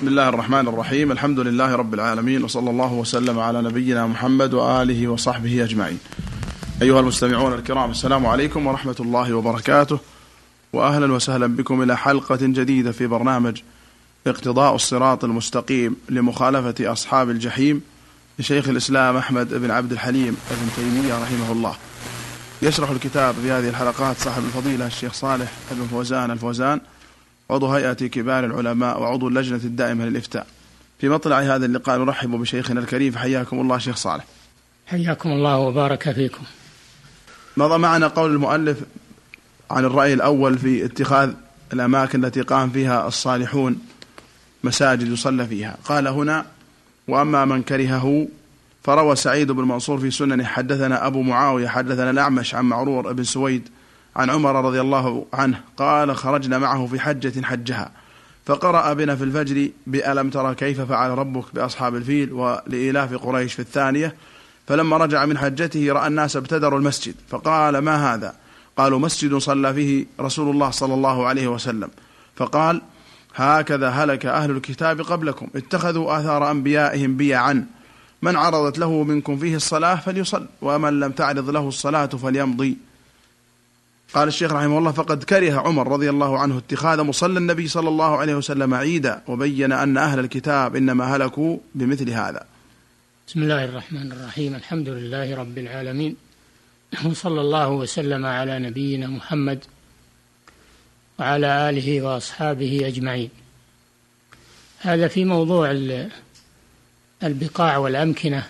بسم الله الرحمن الرحيم الحمد لله رب العالمين وصلى الله وسلم على نبينا محمد وآله وصحبه أجمعين أيها المستمعون الكرام السلام عليكم ورحمة الله وبركاته وأهلا وسهلا بكم إلى حلقة جديدة في برنامج اقتضاء الصراط المستقيم لمخالفة أصحاب الجحيم لشيخ الإسلام أحمد بن عبد الحليم بن تيمية رحمه الله يشرح الكتاب في هذه الحلقات صاحب الفضيلة الشيخ صالح بن فوزان الفوزان عضو هيئة كبار العلماء وعضو اللجنة الدائمة للإفتاء. في مطلع هذا اللقاء نرحب بشيخنا الكريم حياكم الله شيخ صالح. حياكم الله وبارك فيكم. مضى معنا قول المؤلف عن الرأي الأول في اتخاذ الأماكن التي قام فيها الصالحون مساجد يصلى فيها. قال هنا وأما من كرهه فروى سعيد بن منصور في سننه حدثنا أبو معاوية حدثنا الأعمش عن معرور بن سويد عن عمر رضي الله عنه قال خرجنا معه في حجة حجها فقرأ بنا في الفجر بألم ترى كيف فعل ربك بأصحاب الفيل ولإلاف قريش في الثانية فلما رجع من حجته رأى الناس ابتدروا المسجد فقال ما هذا؟ قالوا مسجد صلى فيه رسول الله صلى الله عليه وسلم فقال هكذا هلك أهل الكتاب قبلكم اتخذوا آثار أنبيائهم بيعا من عرضت له منكم فيه الصلاة فليصل ومن لم تعرض له الصلاة فليمضي. قال الشيخ رحمه الله فقد كره عمر رضي الله عنه اتخاذ مصلى النبي صلى الله عليه وسلم عيدا وبين أن أهل الكتاب إنما هلكوا بمثل هذا. بسم الله الرحمن الرحيم الحمد لله رب العالمين وصلى الله وسلم على نبينا محمد وعلى آله وأصحابه أجمعين. هذا في موضوع البقاع والأمكنة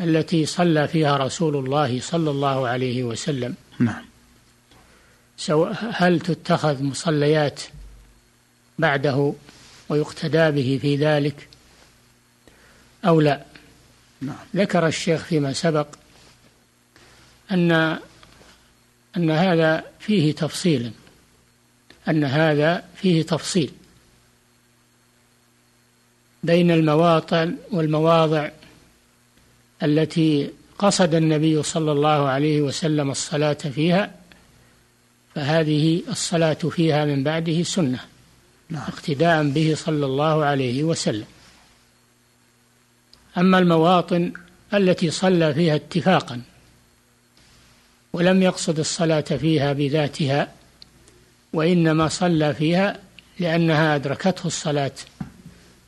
التي صلى فيها رسول الله صلى الله عليه وسلم. نعم. سواء هل تتخذ مصليات بعده ويقتدى به في ذلك أو لا نعم. ذكر الشيخ فيما سبق أن أن هذا فيه تفصيل أن هذا فيه تفصيل بين المواطن والمواضع التي قصد النبي صلى الله عليه وسلم الصلاة فيها فهذه الصلاة فيها من بعده سنة نعم. اقتداء به صلى الله عليه وسلم. أما المواطن التي صلى فيها اتفاقا ولم يقصد الصلاة فيها بذاتها وإنما صلى فيها لأنها أدركته الصلاة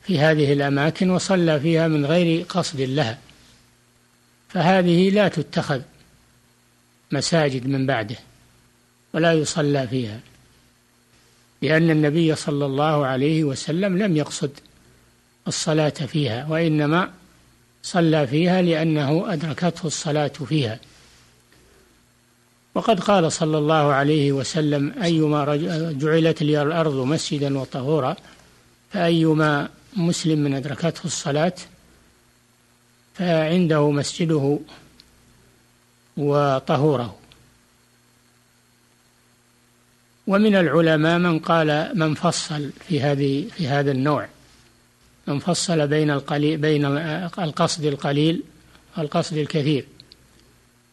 في هذه الأماكن وصلى فيها من غير قصد لها. فهذه لا تتخذ مساجد من بعده. ولا يصلى فيها لأن النبي صلى الله عليه وسلم لم يقصد الصلاة فيها وإنما صلى فيها لأنه أدركته الصلاة فيها. وقد قال صلى الله عليه وسلم أيما جعلت لي الأرض مسجدا وطهورا فأيما مسلم من أدركته الصلاة فعنده مسجده وطهوره. ومن العلماء من قال من فصل في هذه في هذا النوع. من فصل بين القليل بين القصد القليل والقصد الكثير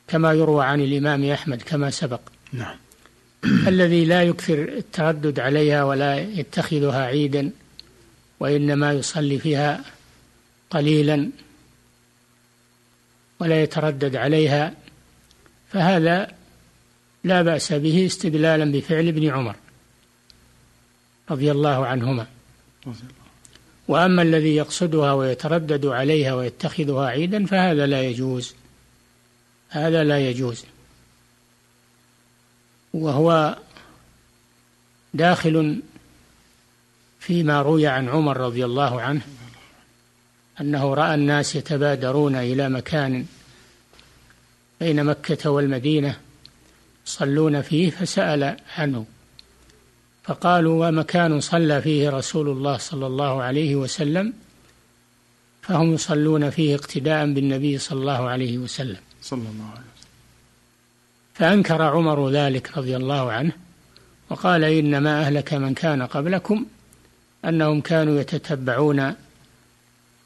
كما يروى عن الإمام أحمد كما سبق. نعم. الذي لا يكثر التردد عليها ولا يتخذها عيدا وإنما يصلي فيها قليلا ولا يتردد عليها فهذا لا بأس به استدلالا بفعل ابن عمر رضي الله عنهما. وأما الذي يقصدها ويتردد عليها ويتخذها عيدا فهذا لا يجوز. هذا لا يجوز. وهو داخل فيما روي عن عمر رضي الله عنه أنه رأى الناس يتبادرون إلى مكان بين مكة والمدينة يصلون فيه فسأل عنه. فقالوا ومكان صلى فيه رسول الله صلى الله عليه وسلم؟ فهم يصلون فيه اقتداء بالنبي صلى الله عليه وسلم. صلى الله عليه وسلم. فأنكر عمر ذلك رضي الله عنه وقال إنما أهلك من كان قبلكم أنهم كانوا يتتبعون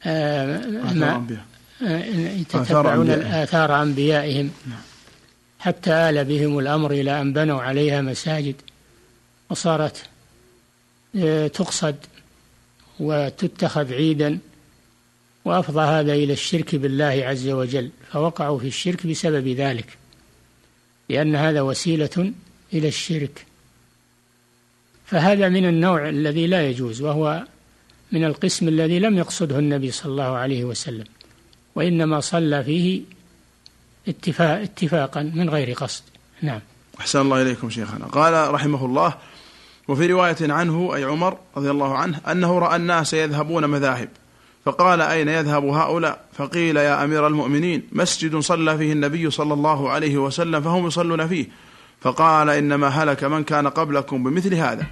آثار أنبياء. يتتبعون آثار أنبيائهم. نعم. حتى آل بهم الأمر إلى أن بنوا عليها مساجد وصارت تقصد وتتخذ عيدا وأفضى هذا إلى الشرك بالله عز وجل فوقعوا في الشرك بسبب ذلك لأن هذا وسيلة إلى الشرك. فهذا من النوع الذي لا يجوز وهو من القسم الذي لم يقصده النبي صلى الله عليه وسلم وإنما صلى فيه اتفاق اتفاقا من غير قصد. نعم. أحسن الله إليكم شيخنا. قال رحمه الله وفي رواية عنه أي عمر رضي الله عنه أنه رأى الناس يذهبون مذاهب. فقال أين يذهب هؤلاء؟ فقيل يا أمير المؤمنين مسجد صلى فيه النبي صلى الله عليه وسلم فهم يصلون فيه. فقال إنما هلك من كان قبلكم بمثل هذا.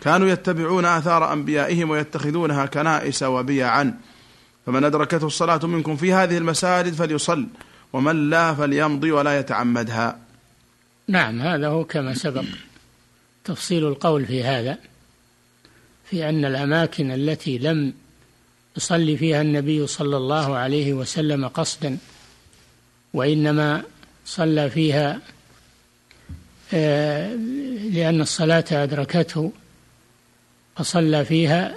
كانوا يتبعون آثار أنبيائهم ويتخذونها كنائس وبيعا. فمن أدركته الصلاة منكم في هذه المساجد فليصل. ومن لا فليمضي ولا يتعمدها. نعم هذا هو كما سبق تفصيل القول في هذا في أن الأماكن التي لم يصلي فيها النبي صلى الله عليه وسلم قصدا وإنما صلى فيها آه، لأن الصلاة أدركته فصلى فيها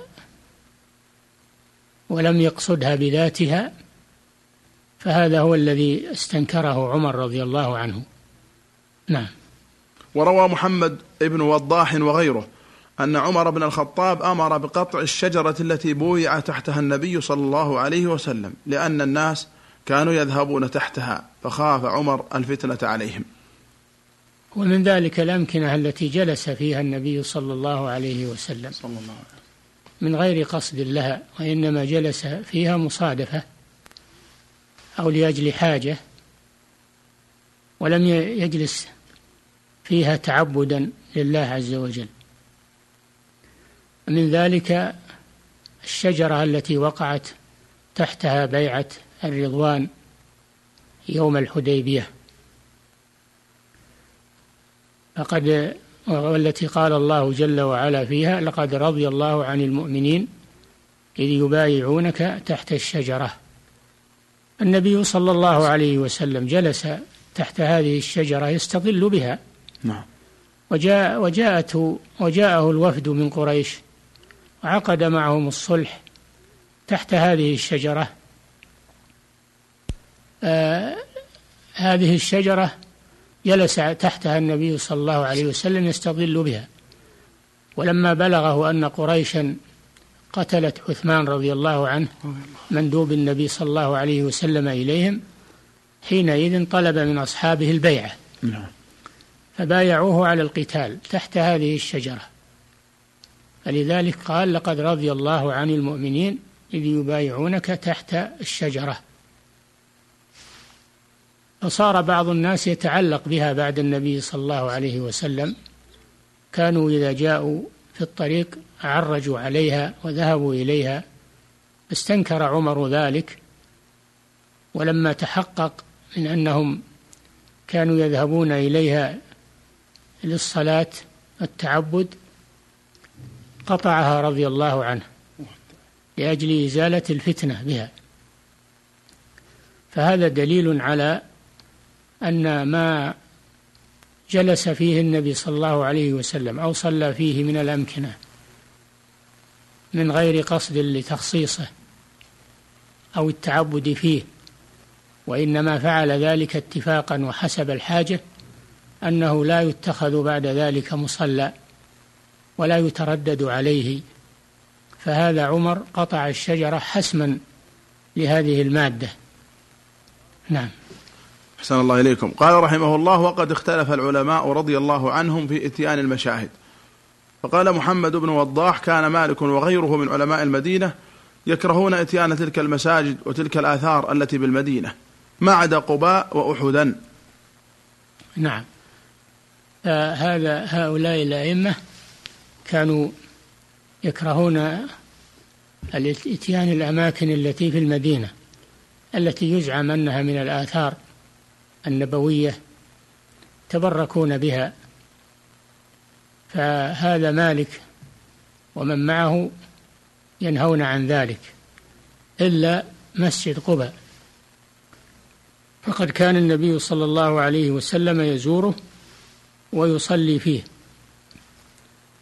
ولم يقصدها بذاتها فهذا هو الذي استنكره عمر رضي الله عنه. نعم. وروى محمد بن وضاح وغيره أن عمر بن الخطاب أمر بقطع الشجرة التي بويع تحتها النبي صلى الله عليه وسلم لأن الناس كانوا يذهبون تحتها فخاف عمر الفتنة عليهم. ومن ذلك الأمكنة التي جلس فيها النبي صلى الله عليه وسلم. صلى الله عليه من غير قصد لها وإنما جلس فيها مصادفة. أو لأجل حاجة ولم يجلس فيها تعبدا لله عز وجل. من ذلك الشجرة التي وقعت تحتها بيعة الرضوان يوم الحديبية. فقد والتي قال الله جل وعلا فيها لقد رضي الله عن المؤمنين إذ يبايعونك تحت الشجرة. النبي صلى الله عليه وسلم جلس تحت هذه الشجرة يستظل بها. نعم. وجاء وجاءته وجاءه الوفد من قريش وعقد معهم الصلح تحت هذه الشجرة. آه هذه الشجرة جلس تحتها النبي صلى الله عليه وسلم يستظل بها. ولما بلغه أن قريشا قتلت عثمان رضي الله عنه مندوب النبي صلى الله عليه وسلم إليهم حينئذ طلب من أصحابه البيعة. نعم. فبايعوه على القتال تحت هذه الشجرة. فلذلك قال لقد رضي الله عن المؤمنين إذ يبايعونك تحت الشجرة. فصار بعض الناس يتعلق بها بعد النبي صلى الله عليه وسلم. كانوا إذا جاءوا في الطريق عرجوا عليها وذهبوا إليها. استنكر عمر ذلك. ولما تحقق من أنهم كانوا يذهبون إليها للصلاة التعبد قطعها رضي الله عنه لأجل إزالة الفتنة بها. فهذا دليل على أن ما جلس فيه النبي صلى الله عليه وسلم أو صلى فيه من الأمكنة من غير قصد لتخصيصه أو التعبد فيه وإنما فعل ذلك اتفاقا وحسب الحاجة أنه لا يتخذ بعد ذلك مصلى ولا يتردد عليه. فهذا عمر قطع الشجرة حسما لهذه المادة. نعم. أحسن الله إليكم. قال رحمه الله وقد اختلف العلماء رضي الله عنهم في إتيان المشاهد. فقال محمد بن وضاح كان مالك وغيره من علماء المدينة يكرهون إتيان تلك المساجد وتلك الآثار التي بالمدينة ما عدا قباء وأحدا. نعم. آه هذا هؤلاء الأئمة كانوا يكرهون الإتيان الأماكن التي في المدينة التي يزعم أنها من الآثار النبوية تبركون بها. فهذا مالك ومن معه ينهون عن ذلك إلا مسجد قباء فقد كان النبي صلى الله عليه وسلم يزوره ويصلي فيه.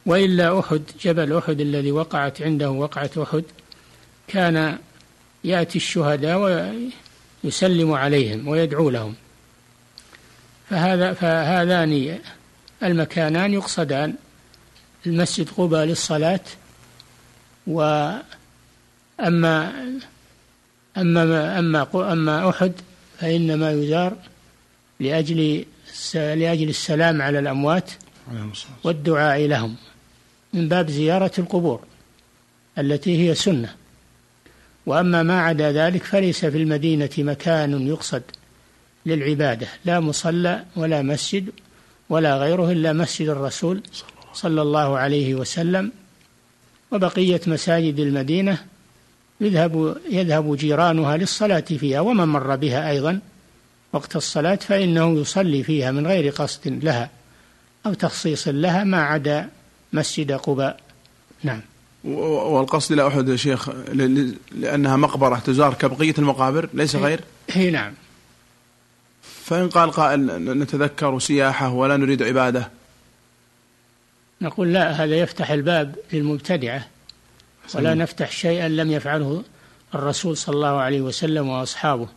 وإلا أحد جبل أحد الذي وقعت عنده وقعة أحد كان يأتي الشهداء ويسلم عليهم ويدعو لهم. فهذا فهذان المكانان يقصدان. المسجد قباء للصلاة وأما أما أما أما أحد فإنما يزار لأجل لأجل السلام على الأموات والدعاء لهم من باب زيارة القبور التي هي سنة. وأما ما عدا ذلك فليس في المدينة مكان يقصد. للعبادة لا مصلى ولا مسجد ولا غيره إلا مسجد الرسول صلى الله عليه وسلم. وبقية مساجد المدينة يذهب يذهب جيرانها للصلاة فيها ومن مر بها أيضا وقت الصلاة فإنه يصلي فيها من غير قصد لها أو تخصيص لها ما عدا مسجد قباء. نعم. والقصد إلى أحد يا شيخ لأنها مقبرة تزار كبقية المقابر ليس غير؟ هي نعم. فإن قال قائل نتذكر سياحة ولا نريد عبادة. نقول لا هذا يفتح الباب للمبتدعة. ولا نفتح شيئا لم يفعله الرسول صلى الله عليه وسلم وأصحابه.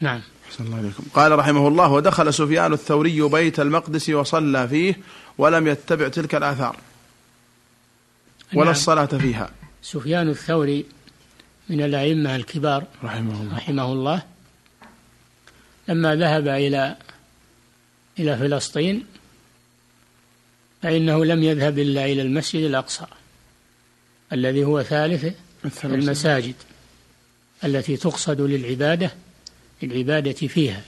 نعم. أحسن الله عليكم. قال رحمه الله ودخل سفيان الثوري بيت المقدس وصلى فيه ولم يتبع تلك الآثار. ولا نعم. الصلاة فيها. سفيان الثوري من الأئمة الكبار رحمه الله. رحمه الله. لما ذهب إلى إلى فلسطين فإنه لم يذهب إلا إلى المسجد الأقصى الذي هو ثالث المساجد التي تقصد للعبادة للعبادة فيها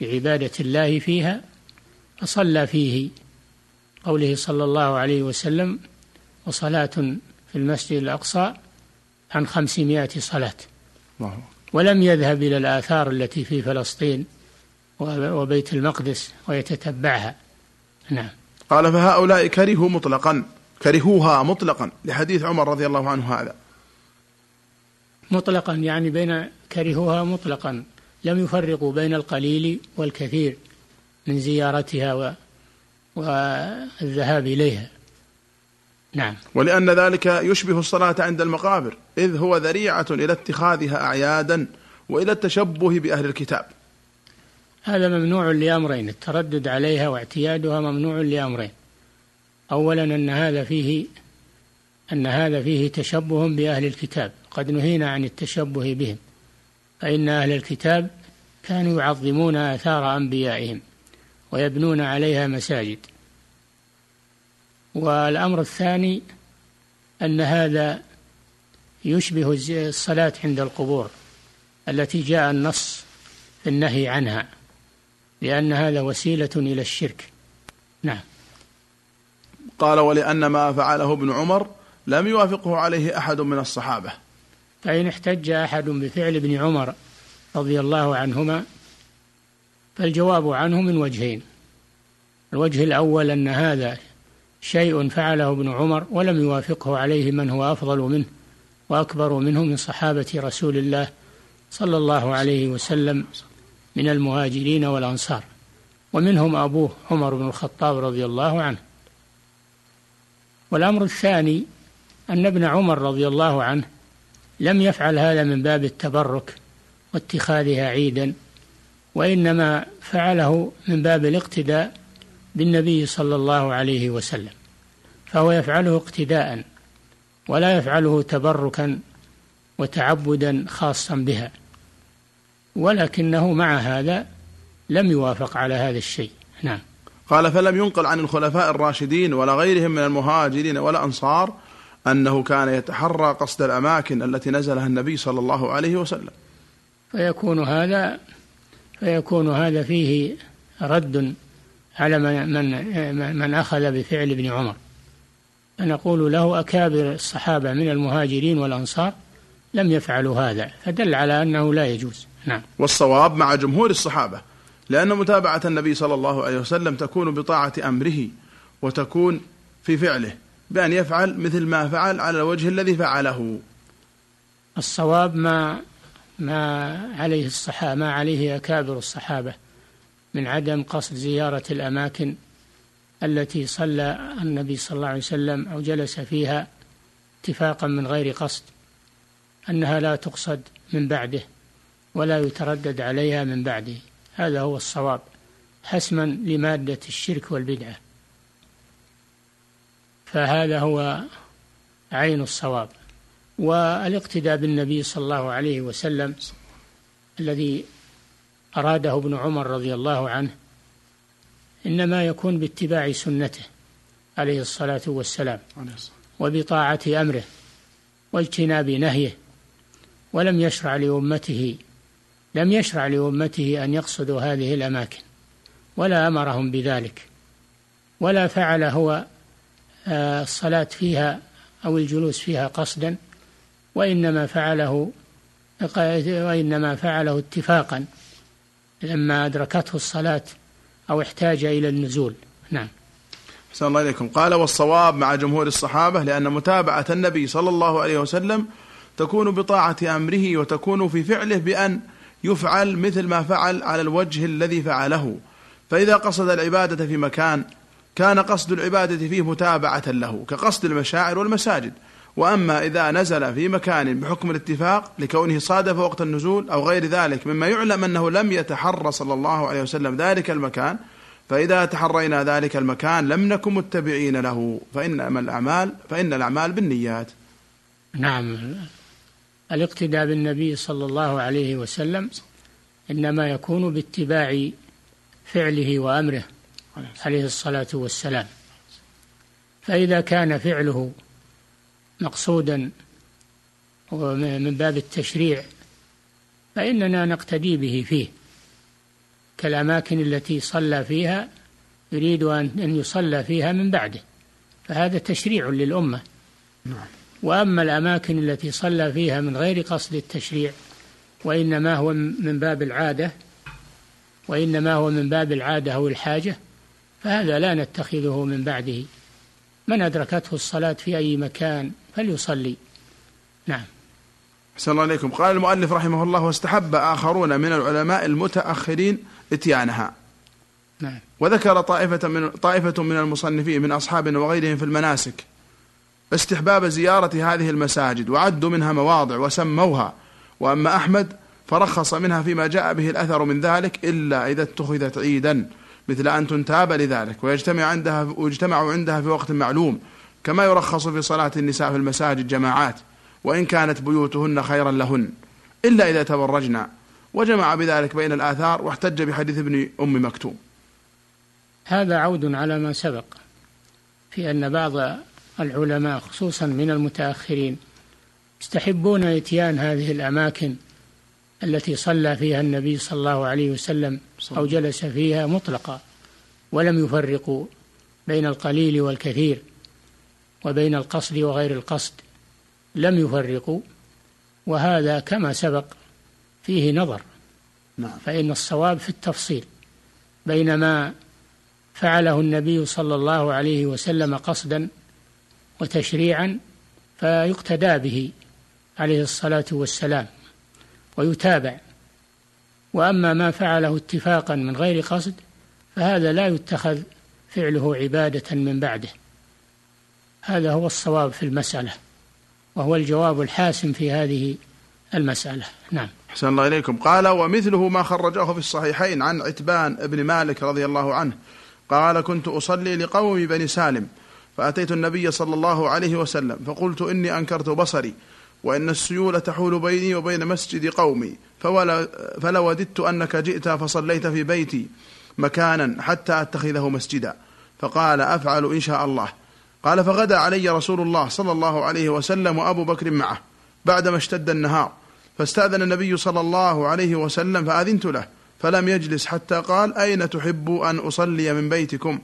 لعبادة الله فيها فصلى فيه قوله صلى الله عليه وسلم وصلاة في المسجد الأقصى عن خمسمائة صلاة. الله ولم يذهب إلى الآثار التي في فلسطين وبيت المقدس ويتتبعها. نعم. قال فهؤلاء كرهوا مطلقا كرهوها مطلقا لحديث عمر رضي الله عنه هذا. مطلقا يعني بين كرهوها مطلقا. لم يفرقوا بين القليل والكثير من زيارتها والذهاب إليها. نعم. ولأن ذلك يشبه الصلاة عند المقابر إذ هو ذريعة إلى اتخاذها أعيادا وإلى التشبه بأهل الكتاب. هذا ممنوع لأمرين التردد عليها واعتيادها ممنوع لأمرين. أولا أن هذا فيه أن هذا فيه تشبه بأهل الكتاب قد نهينا عن التشبه بهم فإن أهل الكتاب كانوا يعظمون آثار أنبيائهم ويبنون عليها مساجد. والأمر الثاني أن هذا يشبه الصلاة عند القبور التي جاء النص في النهي عنها لأن هذا وسيلة إلى الشرك. نعم. قال ولأن ما فعله ابن عمر لم يوافقه عليه أحد من الصحابة. فإن احتج أحد بفعل ابن عمر رضي الله عنهما فالجواب عنه من وجهين. الوجه الأول أن هذا شيء فعله ابن عمر ولم يوافقه عليه من هو أفضل منه وأكبر منه من صحابة رسول الله صلى الله عليه وسلم من المهاجرين والأنصار ومنهم أبوه عمر بن الخطاب رضي الله عنه. والأمر الثاني أن ابن عمر رضي الله عنه لم يفعل هذا من باب التبرك واتخاذها عيدا وإنما فعله من باب الاقتداء بالنبي صلى الله عليه وسلم فهو يفعله اقتداء ولا يفعله تبركا وتعبدا خاصا بها ولكنه مع هذا لم يوافق على هذا الشيء. نعم. قال فلم ينقل عن الخلفاء الراشدين ولا غيرهم من المهاجرين ولا أنصار أنه كان يتحرى قصد الأماكن التي نزلها النبي صلى الله عليه وسلم. فيكون هذا فيكون هذا فيه رد على من من من أخذ بفعل ابن عمر. فنقول له أكابر الصحابة من المهاجرين والأنصار لم يفعلوا هذا فدل على أنه لا يجوز. نعم. والصواب مع جمهور الصحابة لأن متابعة النبي صلى الله عليه وسلم تكون بطاعة أمره وتكون في فعله بأن يفعل مثل ما فعل على الوجه الذي فعله. الصواب ما ما عليه الصحابة ما عليه أكابر الصحابة. من عدم قصد زيارة الأماكن التي صلى النبي صلى الله عليه وسلم أو جلس فيها اتفاقا من غير قصد أنها لا تقصد من بعده ولا يتردد عليها من بعده. هذا هو الصواب حسما لمادة الشرك والبدعة. فهذا هو عين الصواب. والاقتداء بالنبي صلى الله عليه وسلم الذي أراده ابن عمر رضي الله عنه إنما يكون باتباع سنته عليه الصلاة والسلام وبطاعة أمره واجتناب نهيه. ولم يشرع لأمته لم يشرع لأمته أن يقصدوا هذه الأماكن ولا أمرهم بذلك ولا فعل هو آه، الصلاة فيها أو الجلوس فيها قصدا وإنما فعله وإنما فعله اتفاقا لما أدركته الصلاة أو احتاج إلى النزول. نعم. أحسن الله إليكم. قال والصواب مع جمهور الصحابة لأن متابعة النبي صلى الله عليه وسلم تكون بطاعة أمره وتكون في فعله بأن يفعل مثل ما فعل على الوجه الذي فعله. فإذا قصد العبادة في مكان كان قصد العبادة فيه متابعة له كقصد المشاعر والمساجد. وأما إذا نزل في مكان بحكم الاتفاق لكونه صادف وقت النزول أو غير ذلك مما يعلم أنه لم يتحرى صلى الله عليه وسلم ذلك المكان فإذا تحرينا ذلك المكان لم نكن متبعين له فإنما الأعمال فإن الأعمال بالنيات. نعم. الاقتداء بالنبي صلى الله عليه وسلم إنما يكون باتباع فعله وأمره عليه الصلاة والسلام. فإذا كان فعله مقصودا من باب التشريع فإننا نقتدي به فيه. كالأماكن التي صلى فيها يريد أن يصلى فيها من بعده. فهذا تشريع للأمة. نعم. وأما الأماكن التي صلى فيها من غير قصد التشريع وإنما هو من باب العادة وإنما هو من باب العادة أو الحاجة فهذا لا نتخذه من بعده. من أدركته الصلاة في أي مكان فليصلي. نعم. أحسن الله عليكم. قال المؤلف رحمه الله واستحب آخرون من العلماء المتأخرين إتيانها نعم. وذكر طائفة من طائفة من المصنفين من أصحابنا وغيرهم في المناسك استحباب زيارة هذه المساجد وعدوا منها مواضع وسموها وأما أحمد فرخص منها فيما جاء به الأثر من ذلك إلا إذا اتخذت عيدا مثل أن تنتاب لذلك ويجتمع عندها ويجتمع عندها في وقت معلوم. كما يرخص في صلاة النساء في المساجد جماعات وإن كانت بيوتهن خيرا لهن إلا إذا تبرجنا. وجمع بذلك بين الآثار واحتج بحديث ابن أم مكتوم. هذا عود على ما سبق في أن بعض العلماء خصوصا من المتأخرين يستحبون إتيان هذه الأماكن التي صلى فيها النبي صلى الله عليه وسلم أو جلس فيها مطلقا ولم يفرقوا بين القليل والكثير. وبين القصد وغير القصد لم يفرقوا وهذا كما سبق فيه نظر. نعم. فإن الصواب في التفصيل بين ما فعله النبي صلى الله عليه وسلم قصدا وتشريعا فيقتدى به عليه الصلاة والسلام ويتابع. وأما ما فعله اتفاقا من غير قصد فهذا لا يتخذ فعله عبادة من بعده. هذا هو الصواب في المسألة وهو الجواب الحاسم في هذه المسألة. نعم. حسن الله إليكم. قال ومثله ما خرجه في الصحيحين عن عتبان بن مالك رضي الله عنه. قال كنت أصلي لقوم بني سالم فأتيت النبي صلى الله عليه وسلم فقلت إني أنكرت بصري وإن السيول تحول بيني وبين مسجد قومي فولا فلوددت أنك جئت فصليت في بيتي مكانا حتى أتخذه مسجدا. فقال أفعل إن شاء الله. قال فغدا علي رسول الله صلى الله عليه وسلم وأبو بكر معه بعدما اشتد النهار. فاستأذن النبي صلى الله عليه وسلم فأذنت له. فلم يجلس حتى قال أين تحب أن أصلي من بيتكم؟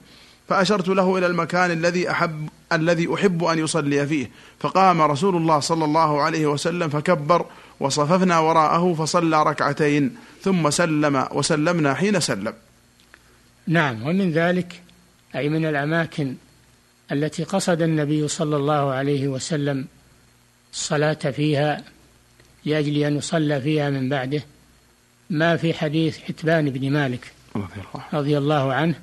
فأشرت له إلى المكان الذي أحب الذي أحب أن يصلي فيه. فقام رسول الله صلى الله عليه وسلم فكبر وصففنا وراءه فصلى ركعتين. ثم سلم وسلمنا حين سلم. نعم. ومن ذلك أي من الأماكن التي قصد النبي صلى الله عليه وسلم الصلاة فيها لأجل أن يصلى فيها من بعده ما في حديث حتبان بن مالك رضي الله عنه.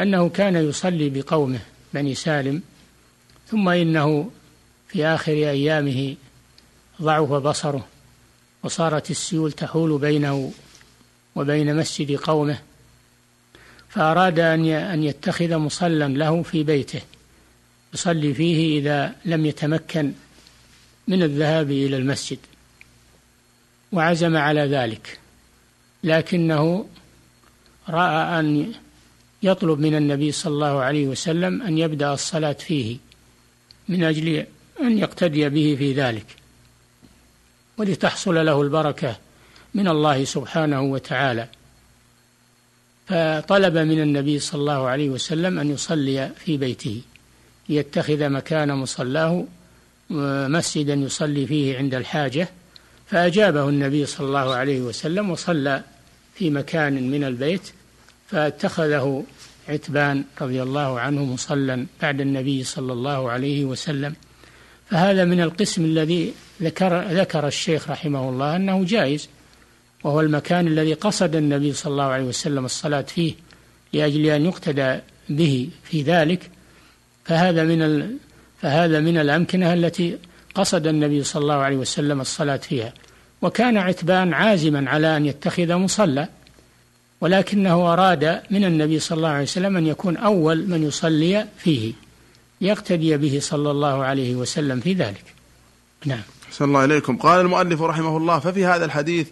أنه كان يصلي بقومه بني سالم ثم إنه في آخر أيامه ضعف بصره وصارت السيول تحول بينه وبين مسجد قومه فأراد أن أن يتخذ مصلى له في بيته. يصلي فيه إذا لم يتمكن من الذهاب إلى المسجد وعزم على ذلك لكنه رأى أن يطلب من النبي صلى الله عليه وسلم أن يبدأ الصلاة فيه من أجل أن يقتدي به في ذلك ولتحصل له البركة من الله سبحانه وتعالى. فطلب من النبي صلى الله عليه وسلم أن يصلي في بيته. يتخذ مكان مصلاه مسجدا يصلي فيه عند الحاجة. فأجابه النبي صلى الله عليه وسلم وصلى في مكان من البيت فاتخذه عتبان رضي الله عنه مصلى بعد النبي صلى الله عليه وسلم. فهذا من القسم الذي ذكر ذكر الشيخ رحمه الله أنه جائز وهو المكان الذي قصد النبي صلى الله عليه وسلم الصلاة فيه لأجل أن يقتدى به في ذلك. فهذا من ال... فهذا من الأمكنة التي قصد النبي صلى الله عليه وسلم الصلاة فيها. وكان عتبان عازما على أن يتخذ مصلى ولكنه أراد من النبي صلى الله عليه وسلم أن يكون أول من يصلي فيه يقتدي به صلى الله عليه وسلم في ذلك. نعم. صلى الله إليكم. قال المؤلف رحمه الله ففي هذا الحديث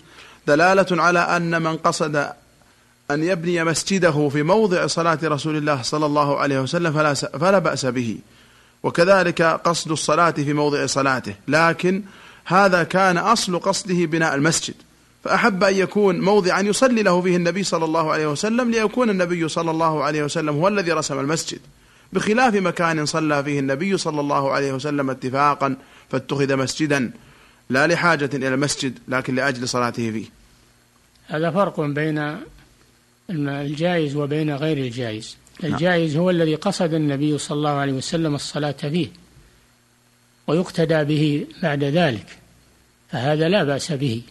دلالة على أن من قصد أن يبني مسجده في موضع صلاة رسول الله صلى الله عليه وسلم فلا, فلا بأس به. وكذلك قصد الصلاة في موضع صلاته. لكن هذا كان أصل قصده بناء المسجد. فأحب أن يكون موضعا يصلي له فيه النبي صلى الله عليه وسلم ليكون النبي صلى الله عليه وسلم هو الذي رسم المسجد. بخلاف مكان صلى فيه النبي صلى الله عليه وسلم اتفاقا فاتخذ مسجدا لا لحاجة إلى المسجد لكن لأجل صلاته فيه. هذا فرق بين الجائز وبين غير الجائز. نعم. الجائز هو الذي قصد النبي صلى الله عليه وسلم الصلاة فيه ويقتدى به بعد ذلك فهذا لا بأس به.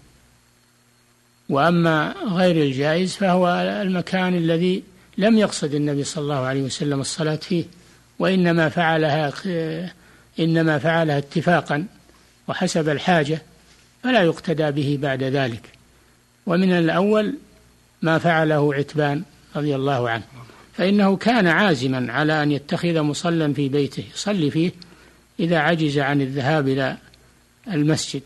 وأما غير الجائز فهو المكان الذي لم يقصد النبي صلى الله عليه وسلم الصلاة فيه وإنما فعلها إنما فعلها اتفاقا وحسب الحاجة فلا يقتدى به بعد ذلك. ومن الأول ما فعله عتبان رضي الله عنه. فإنه كان عازما على أن يتخذ مصلى في بيته يصلي فيه إذا عجز عن الذهاب إلى المسجد.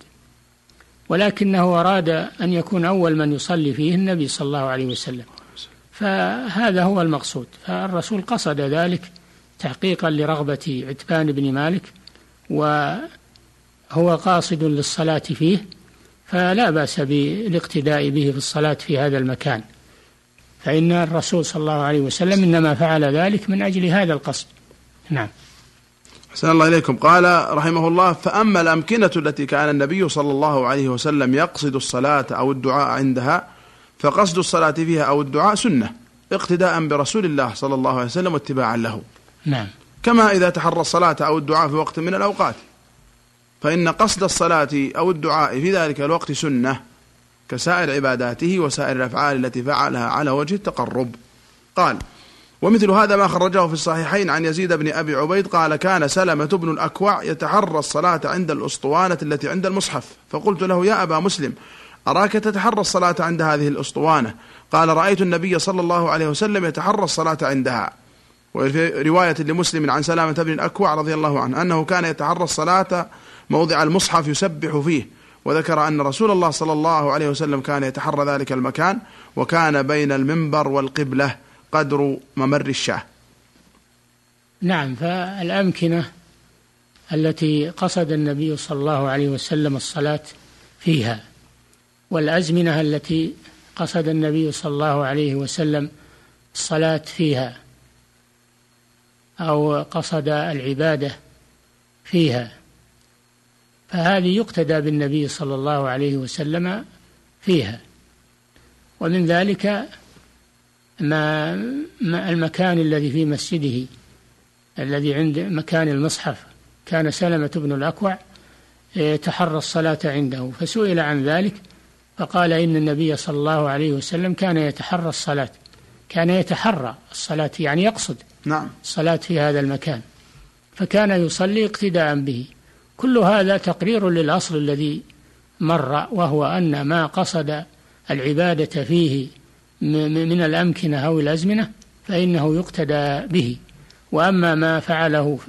ولكنه أراد أن يكون أول من يصلي فيه النبي صلى الله عليه وسلم. فهذا هو المقصود. فالرسول قصد ذلك تحقيقا لرغبة عتبان بن مالك وهو قاصد للصلاة فيه فلا بأس بالاقتداء به في الصلاة في هذا المكان. فإن الرسول صلى الله عليه وسلم إنما فعل ذلك من أجل هذا القصد. نعم. أحسن الله إليكم. قال رحمه الله فأما الأمكنة التي كان النبي صلى الله عليه وسلم يقصد الصلاة أو الدعاء عندها فقصد الصلاة فيها أو الدعاء سنة اقتداء برسول الله صلى الله عليه وسلم واتباعا له. نعم. كما إذا تحرى الصلاة أو الدعاء في وقت من الأوقات. فإن قصد الصلاة أو الدعاء في ذلك الوقت سنة كسائر عباداته وسائر الأفعال التي فعلها على وجه التقرب. قال ومثل هذا ما خرجه في الصحيحين عن يزيد بن أبي عبيد قال كان سلمة بن الأكوع يتحرى الصلاة عند الأسطوانة التي عند المصحف. فقلت له يا أبا مسلم أراك تتحرى الصلاة عند هذه الأسطوانة؟ قال رأيت النبي صلى الله عليه وسلم يتحرى الصلاة عندها. وفي رواية لمسلم عن سلامة بن الأكوع رضي الله عنه أنه كان يتحرى الصلاة موضع المصحف يسبح فيه. وذكر أن رسول الله صلى الله عليه وسلم كان يتحرى ذلك المكان وكان بين المنبر والقبلة قدر ممر الشاه. نعم فالأمكنة التي قصد النبي صلى الله عليه وسلم الصلاة فيها والأزمنة التي قصد النبي صلى الله عليه وسلم الصلاة فيها أو قصد العبادة فيها. فهذه يقتدى بالنبي صلى الله عليه وسلم فيها. ومن ذلك ما, المكان الذي في مسجده الذي عند مكان المصحف. كان سلمة بن الأكوع يتحرى الصلاة عنده فسئل عن ذلك فقال إن النبي صلى الله عليه وسلم كان يتحرى الصلاة. كان يتحرى الصلاة يعني يقصد نعم. الصلاة في هذا المكان. فكان يصلي اقتداء به. كل هذا تقرير للأصل الذي مر وهو أن ما قصد العبادة فيه من الأمكنة أو الأزمنة فإنه يقتدى به. وأما ما فعله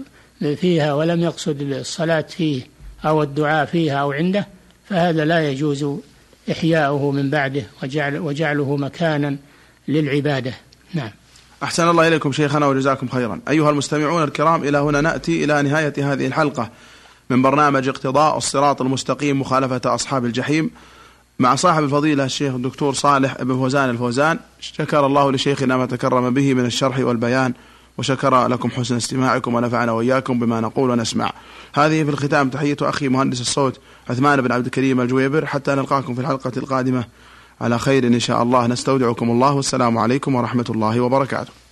فيها ولم يقصد الصلاة فيه أو الدعاء فيها أو عنده فهذا لا يجوز إحياؤه من بعده وجعل وجعله مكانا للعبادة. نعم. أحسن الله إليكم شيخنا وجزاكم خيرا. أيها المستمعون الكرام إلى هنا نأتي إلى نهاية هذه الحلقة. من برنامج اقتضاء الصراط المستقيم مخالفة أصحاب الجحيم. مع صاحب الفضيلة الشيخ الدكتور صالح بن فوزان الفوزان شكر الله لشيخنا ما تكرم به من الشرح والبيان وشكر لكم حسن استماعكم ونفعنا وإياكم بما نقول ونسمع. هذه في الختام تحية أخي مهندس الصوت عثمان بن عبد الكريم الجويبر حتى نلقاكم في الحلقة القادمة. على خير إن شاء الله نستودعكم الله والسلام عليكم ورحمة الله وبركاته.